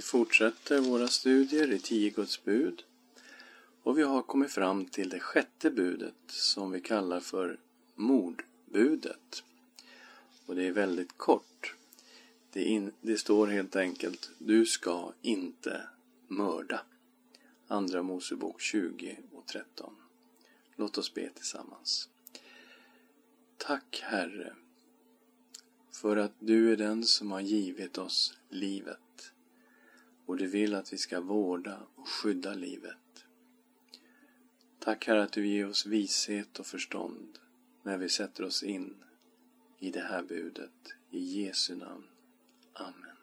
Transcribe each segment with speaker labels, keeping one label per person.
Speaker 1: Vi fortsätter våra studier i tio Guds bud och vi har kommit fram till det sjätte budet som vi kallar för mordbudet. Och det är väldigt kort. Det, in, det står helt enkelt Du ska inte mörda. Andra Mosebok 20 och 13. Låt oss be tillsammans. Tack Herre för att du är den som har givit oss livet och du vill att vi ska vårda och skydda livet. Tack Herre att du ger oss vishet och förstånd när vi sätter oss in i det här budet. I Jesu namn. Amen.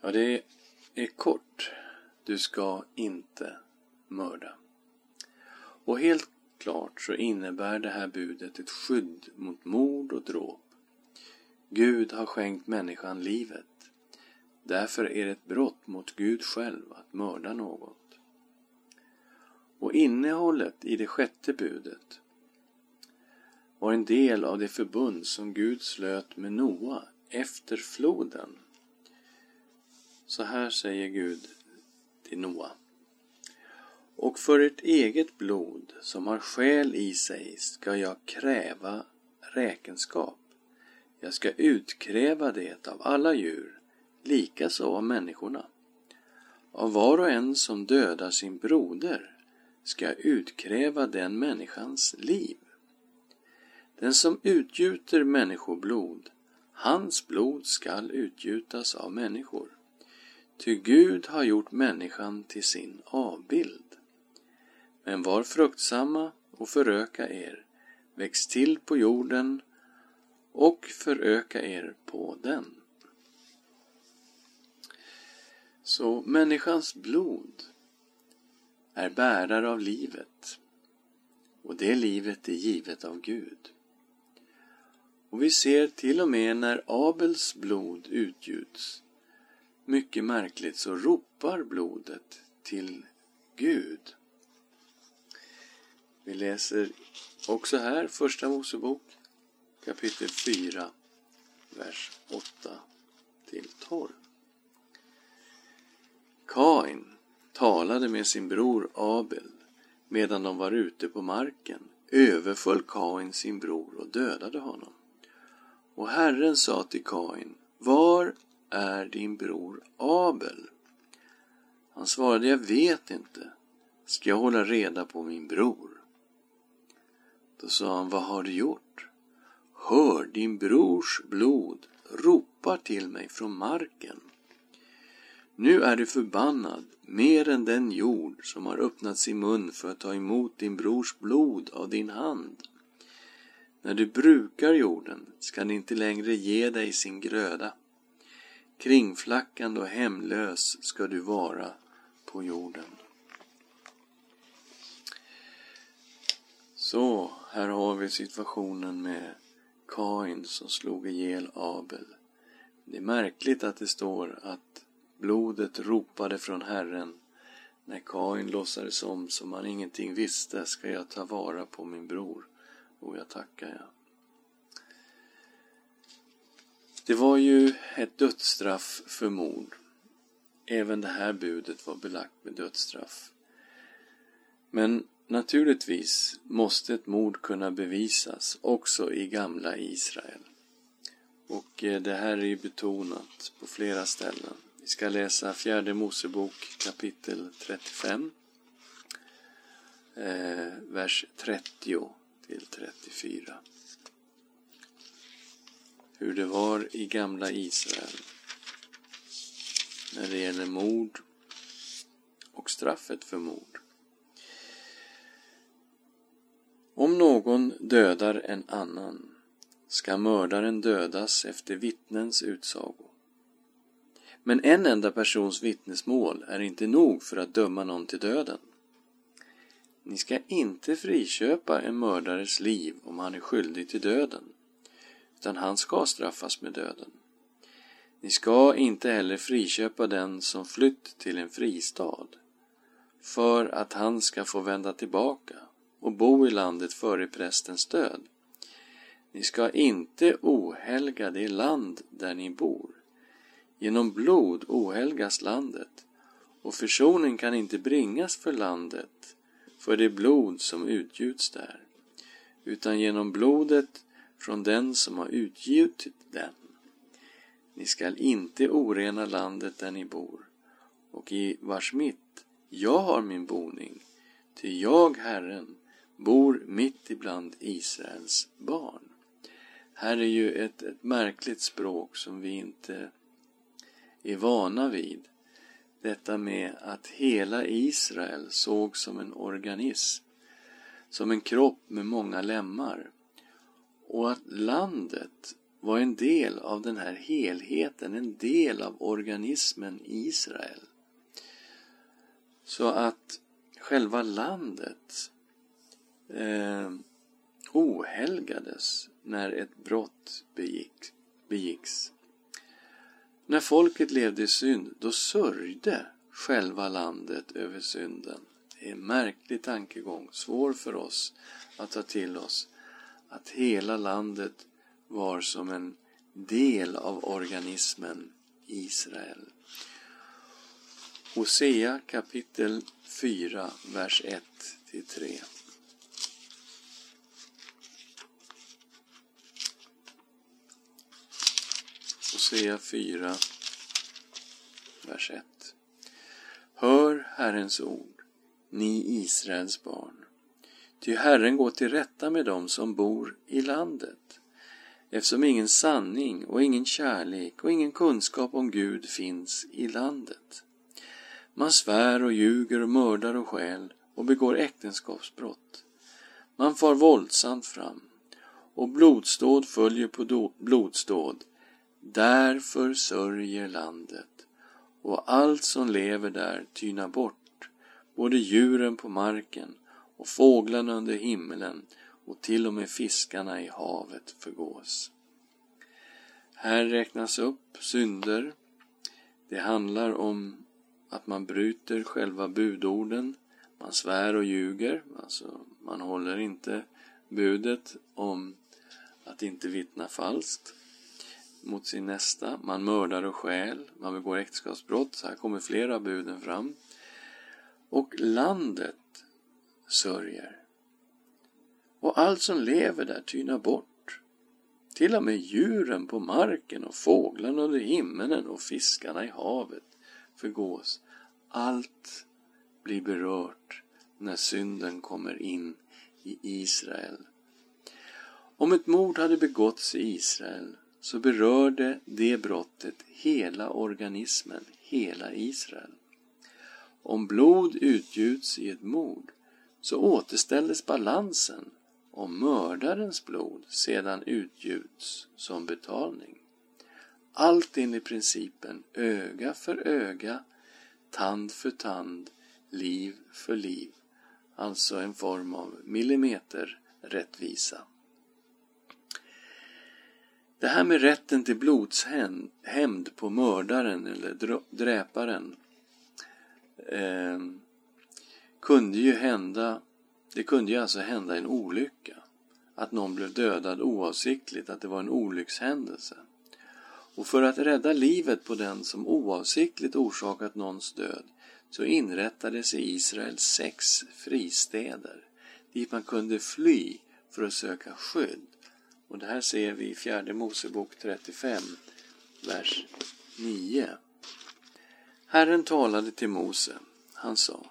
Speaker 1: Ja, det är kort. Du ska inte mörda. Och helt klart så innebär det här budet ett skydd mot mord och dråp. Gud har skänkt människan livet. Därför är det ett brott mot Gud själv att mörda något. Och innehållet i det sjätte budet var en del av det förbund som Gud slöt med Noa efter floden. Så här säger Gud till Noa. Och för ert eget blod som har själ i sig ska jag kräva räkenskap. Jag ska utkräva det av alla djur, likaså av människorna. Av var och en som dödar sin broder ska jag utkräva den människans liv. Den som utgjuter människoblod, hans blod skall utgjutas av människor. Ty Gud har gjort människan till sin avbild. Men var fruktsamma och föröka er, väx till på jorden och föröka er på den. Så människans blod är bärare av livet och det livet är givet av Gud. Och vi ser till och med när Abels blod utgjuts, mycket märkligt så ropar blodet till Gud. Vi läser också här Första Mosebok kapitel 4, vers 8 till 12. Kain talade med sin bror Abel medan de var ute på marken överföll Kain sin bror och dödade honom. Och Herren sa till Kain, var är din bror Abel? Han svarade, jag vet inte. Ska jag hålla reda på min bror? Då sa han, vad har du gjort? Hör, din brors blod ropar till mig från marken. Nu är du förbannad mer än den jord som har öppnat sin mun för att ta emot din brors blod av din hand. När du brukar jorden ska den inte längre ge dig sin gröda. Kringflackande och hemlös ska du vara på jorden. Så, här har vi situationen med Kain som slog ihjäl Abel. Det är märkligt att det står att blodet ropade från Herren. När Kain låtsades om som han ingenting visste ska jag ta vara på min bror. Och jag tackar jag. Det var ju ett dödsstraff för mord. Även det här budet var belagt med dödsstraff. Men Naturligtvis måste ett mord kunna bevisas också i gamla Israel. Och eh, det här är ju betonat på flera ställen. Vi ska läsa fjärde Mosebok kapitel 35, eh, vers 30 till 34. Hur det var i gamla Israel när det gäller mord och straffet för mord. Om någon dödar en annan ska mördaren dödas efter vittnens utsago. Men en enda persons vittnesmål är inte nog för att döma någon till döden. Ni ska inte friköpa en mördares liv om han är skyldig till döden, utan han ska straffas med döden. Ni ska inte heller friköpa den som flytt till en fristad, för att han ska få vända tillbaka och bo i landet före prästens död. Ni ska inte ohelga det land där ni bor, Genom blod ohelgas landet och försoning kan inte bringas för landet för det blod som utgjuts där, utan genom blodet från den som har utgjutit den. Ni skall inte orena landet där ni bor och i vars mitt jag har min boning, ty jag, Herren, bor mitt ibland Israels barn. Här är ju ett, ett märkligt språk som vi inte är vana vid. Detta med att hela Israel såg som en organism, som en kropp med många lemmar. Och att landet var en del av den här helheten, en del av organismen Israel. Så att själva landet eh, ohelgades när ett brott begick, begicks. När folket levde i synd, då sörjde själva landet över synden. Det är en märklig tankegång, svår för oss att ta till oss. Att hela landet var som en del av organismen Israel. Hosea kapitel 4, vers 1-3 Hosea 4, vers 1. Hör Herrens ord, ni Israels barn. Ty Herren går till rätta med dem som bor i landet, eftersom ingen sanning och ingen kärlek och ingen kunskap om Gud finns i landet. Man svär och ljuger och mördar och stjäl och begår äktenskapsbrott. Man far våldsamt fram och blodsdåd följer på blodsdåd Därför sörjer landet och allt som lever där tynar bort, både djuren på marken och fåglarna under himlen, och till och med fiskarna i havet förgås. Här räknas upp synder. Det handlar om att man bryter själva budorden, man svär och ljuger, alltså man håller inte budet om att inte vittna falskt mot sin nästa, man mördar och stjäl, man begår äktenskapsbrott, så här kommer flera av buden fram. Och landet sörjer. Och allt som lever där tynar bort. Till och med djuren på marken och fåglarna under himmelen och fiskarna i havet förgås. Allt blir berört när synden kommer in i Israel. Om ett mord hade begåtts i Israel så berörde det brottet hela organismen, hela Israel. Om blod utgjuts i ett mord så återställdes balansen om mördarens blod sedan utgjuts som betalning. Allt enligt principen öga för öga, tand för tand, liv för liv. Alltså en form av millimeterrättvisa. Det här med rätten till blodshämnd på mördaren eller dräparen eh, kunde ju hända, det kunde ju alltså hända en olycka. Att någon blev dödad oavsiktligt, att det var en olyckshändelse. Och för att rädda livet på den som oavsiktligt orsakat någons död så inrättades i Israel sex fristäder dit man kunde fly för att söka skydd. Och det här ser vi i fjärde Mosebok 35, vers 9. Herren talade till Mose. Han sa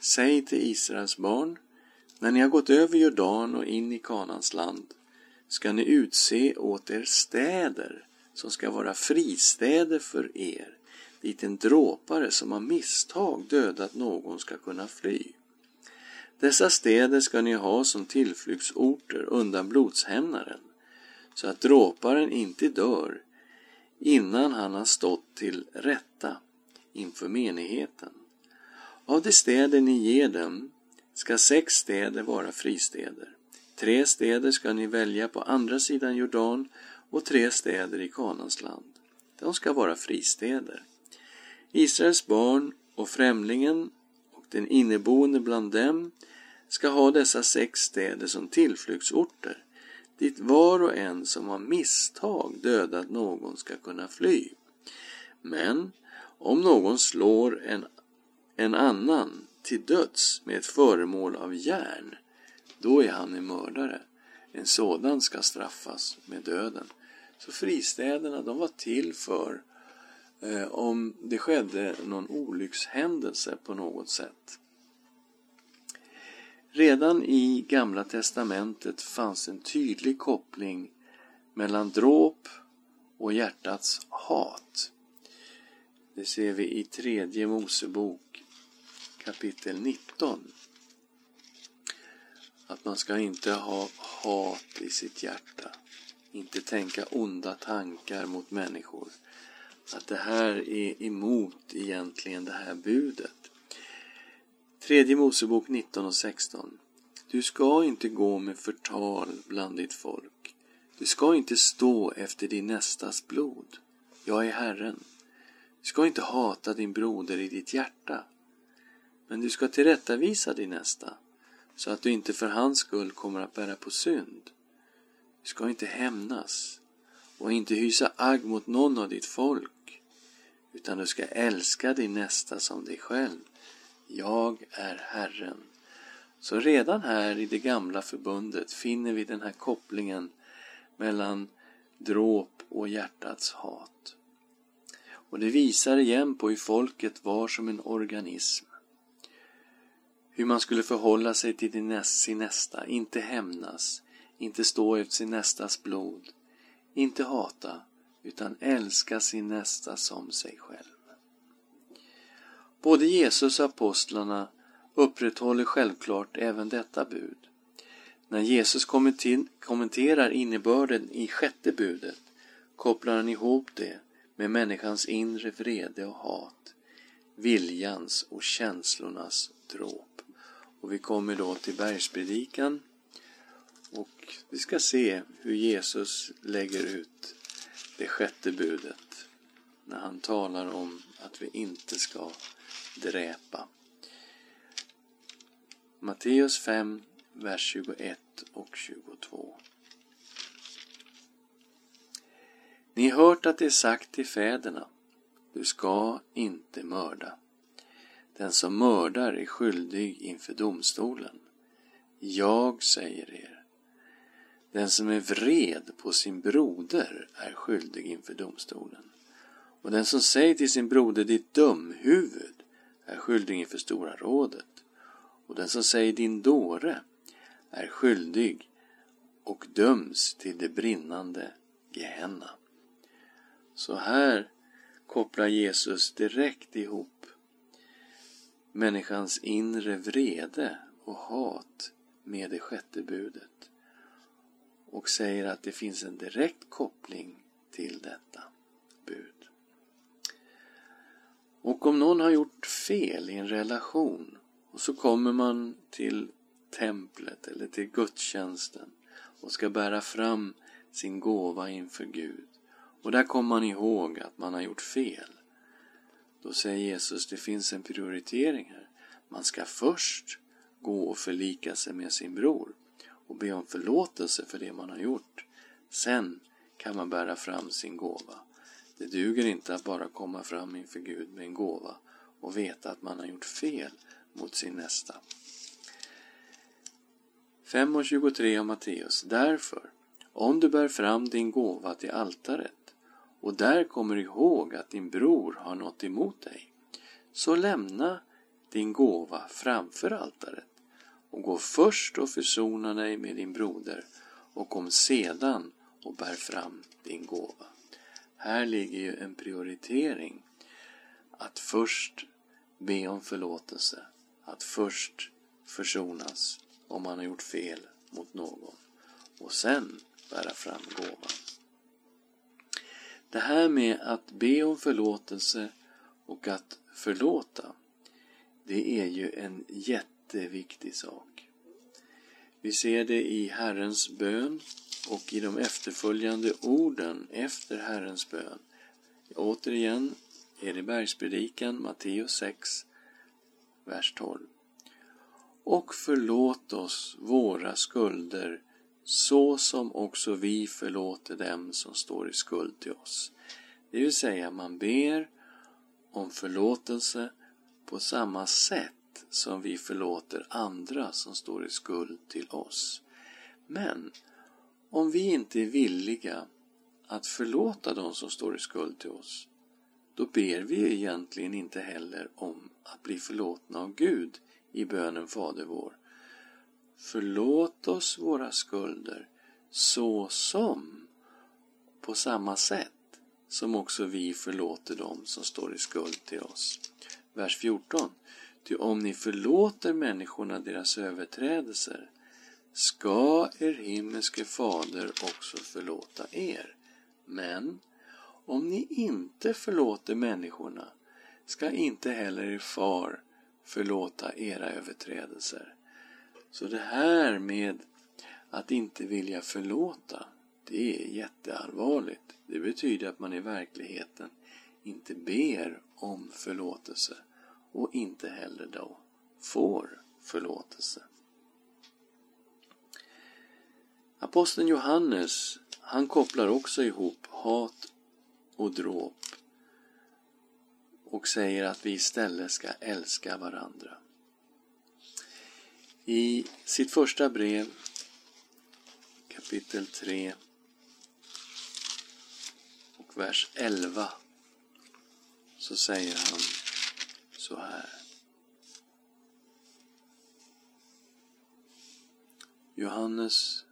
Speaker 1: Säg till Israels barn när ni har gått över Jordan och in i Kanans land ska ni utse åt er städer som ska vara fristäder för er dit en dråpare som av misstag dödat någon ska kunna fly. Dessa städer ska ni ha som tillflyktsorter undan blodshämnaren, så att dråparen inte dör innan han har stått till rätta inför menigheten. Av de städer ni ger dem ska sex städer vara fristäder. Tre städer ska ni välja på andra sidan Jordan och tre städer i Kanans land. De ska vara fristäder. Israels barn och främlingen den inneboende bland dem ska ha dessa sex städer som tillflyktsorter, dit var och en som av misstag dödat någon ska kunna fly. Men om någon slår en, en annan till döds med ett föremål av järn, då är han en mördare. En sådan ska straffas med döden. Så fristäderna, de var till för eh, om det skedde någon olyckshändelse på något sätt. Redan i Gamla testamentet fanns en tydlig koppling mellan dråp och hjärtats hat. Det ser vi i tredje Mosebok kapitel 19. Att man ska inte ha hat i sitt hjärta. Inte tänka onda tankar mot människor. Att det här är emot egentligen det här budet. Tredje Mosebok 19 och 16. Du ska inte gå med förtal bland ditt folk. Du ska inte stå efter din nästas blod. Jag är Herren. Du ska inte hata din broder i ditt hjärta. Men du ska tillrättavisa din nästa, så att du inte för hans skull kommer att bära på synd. Du ska inte hämnas och inte hysa agg mot någon av ditt folk, utan du ska älska din nästa som dig själv. Jag är Herren. Så redan här i det gamla förbundet finner vi den här kopplingen mellan dråp och hjärtats hat. Och det visar igen på hur folket var som en organism. Hur man skulle förhålla sig till sin nästa, inte hämnas, inte stå efter sin nästas blod, inte hata, utan älska sin nästa som sig själv. Både Jesus och apostlarna upprätthåller självklart även detta bud. När Jesus kommenterar innebörden i sjätte budet kopplar han ihop det med människans inre vrede och hat, viljans och känslornas dråp. Och vi kommer då till bergspredikan och vi ska se hur Jesus lägger ut det sjätte budet när han talar om att vi inte ska dräpa. Matteus 5, vers 21 och 22. Ni har hört att det är sagt till fäderna, du ska inte mörda. Den som mördar är skyldig inför domstolen. Jag säger er, den som är vred på sin broder är skyldig inför domstolen. Och den som säger till sin broder, ditt dumhuvud, är skyldig inför Stora rådet. Och den som säger din dåre är skyldig och döms till det brinnande Gehenna. Så här kopplar Jesus direkt ihop människans inre vrede och hat med det sjätte budet och säger att det finns en direkt koppling till detta bud. Och om någon har gjort fel i en relation och så kommer man till templet eller till gudstjänsten och ska bära fram sin gåva inför Gud. Och där kommer man ihåg att man har gjort fel. Då säger Jesus, det finns en prioritering här. Man ska först gå och förlika sig med sin bror och be om förlåtelse för det man har gjort. Sen kan man bära fram sin gåva. Det duger inte att bara komma fram inför Gud med en gåva och veta att man har gjort fel mot sin nästa. 5.23 av Matteus. Därför, om du bär fram din gåva till altaret och där kommer ihåg att din bror har något emot dig, så lämna din gåva framför altaret och gå först och försona dig med din broder och kom sedan och bär fram din gåva. Här ligger ju en prioritering. Att först be om förlåtelse. Att först försonas om man har gjort fel mot någon. Och sen bära fram gåvan. Det här med att be om förlåtelse och att förlåta, det är ju en jätte jätteviktig sak. Vi ser det i Herrens bön och i de efterföljande orden efter Herrens bön. Återigen är det bergspredikan, Matteus 6, vers 12. Och förlåt oss våra skulder så som också vi förlåter dem som står i skuld till oss. Det vill säga, man ber om förlåtelse på samma sätt som vi förlåter andra som står i skuld till oss. Men om vi inte är villiga att förlåta de som står i skuld till oss, då ber vi egentligen inte heller om att bli förlåtna av Gud i bönen Fader vår. Förlåt oss våra skulder så som, på samma sätt som också vi förlåter dem som står i skuld till oss. Vers 14. Ty om ni förlåter människorna deras överträdelser ska er himmelske fader också förlåta er. Men om ni inte förlåter människorna ska inte heller er far förlåta era överträdelser. Så det här med att inte vilja förlåta, det är jätteallvarligt. Det betyder att man i verkligheten inte ber om förlåtelse och inte heller då får förlåtelse. Aposteln Johannes, han kopplar också ihop hat och dråp och säger att vi istället ska älska varandra. I sitt första brev, kapitel 3 och vers 11, så säger han så här. Johannes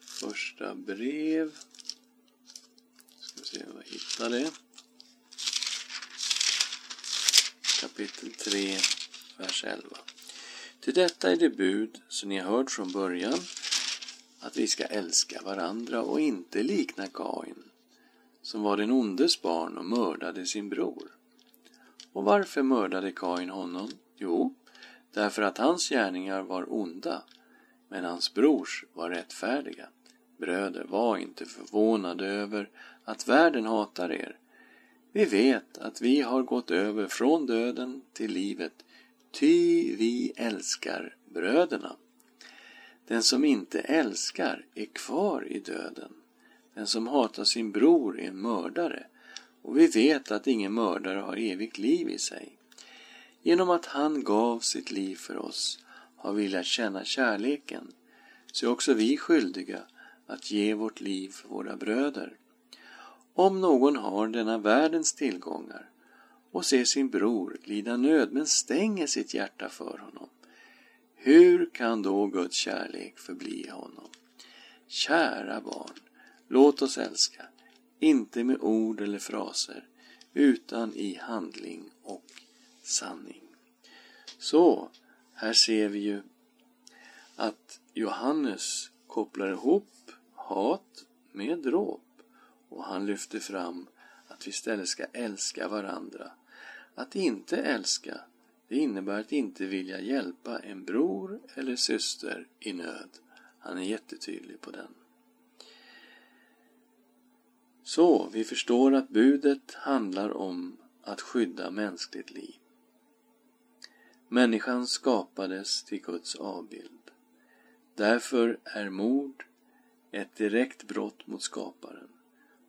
Speaker 1: första brev. Ska vi se om jag hittar det. Kapitel 3, vers 11. Till detta är det bud som ni har hört från början, att vi ska älska varandra och inte likna Kain, som var den ondes barn och mördade sin bror. Och varför mördade Kain honom? Jo, därför att hans gärningar var onda, men hans brors var rättfärdiga. Bröder, var inte förvånade över att världen hatar er. Vi vet att vi har gått över från döden till livet, ty vi älskar bröderna. Den som inte älskar är kvar i döden. Den som hatar sin bror är en mördare, och vi vet att ingen mördare har evigt liv i sig. Genom att han gav sitt liv för oss har vi lärt känna kärleken, så är också vi skyldiga att ge vårt liv för våra bröder. Om någon har denna världens tillgångar och ser sin bror lida nöd men stänger sitt hjärta för honom, hur kan då Guds kärlek förbli honom? Kära barn, låt oss älska, inte med ord eller fraser, utan i handling och sanning. Så, här ser vi ju att Johannes kopplar ihop hat med dråp och han lyfter fram att vi istället ska älska varandra. Att inte älska, det innebär att inte vilja hjälpa en bror eller syster i nöd. Han är jättetydlig på den. Så, vi förstår att budet handlar om att skydda mänskligt liv. Människan skapades till Guds avbild. Därför är mord ett direkt brott mot skaparen.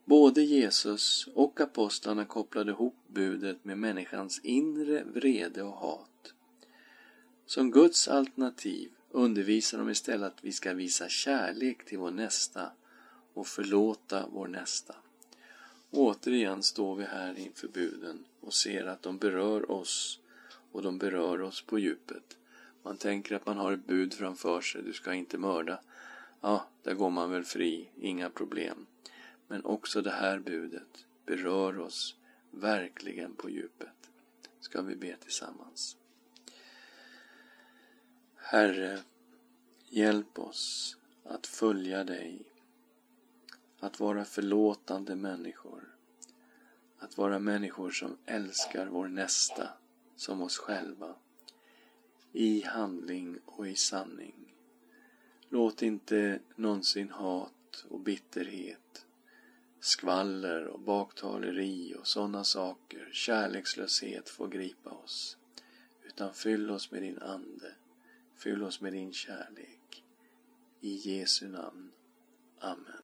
Speaker 1: Både Jesus och apostlarna kopplade ihop budet med människans inre vrede och hat. Som Guds alternativ undervisar de istället att vi ska visa kärlek till vår nästa och förlåta vår nästa. Återigen står vi här inför buden och ser att de berör oss och de berör oss på djupet. Man tänker att man har ett bud framför sig, du ska inte mörda. Ja, där går man väl fri, inga problem. Men också det här budet berör oss verkligen på djupet. Ska vi be tillsammans. Herre, hjälp oss att följa dig, att vara förlåtande människor, att vara människor som älskar vår nästa som oss själva, i handling och i sanning. Låt inte någonsin hat och bitterhet, skvaller och baktaleri och sådana saker, kärlekslöshet få gripa oss. Utan fyll oss med din Ande, fyll oss med din kärlek. I Jesu namn. Amen.